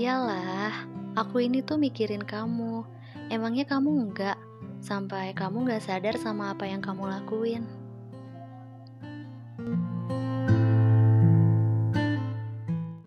Iyalah, aku ini tuh mikirin kamu. Emangnya kamu enggak? Sampai kamu enggak sadar sama apa yang kamu lakuin.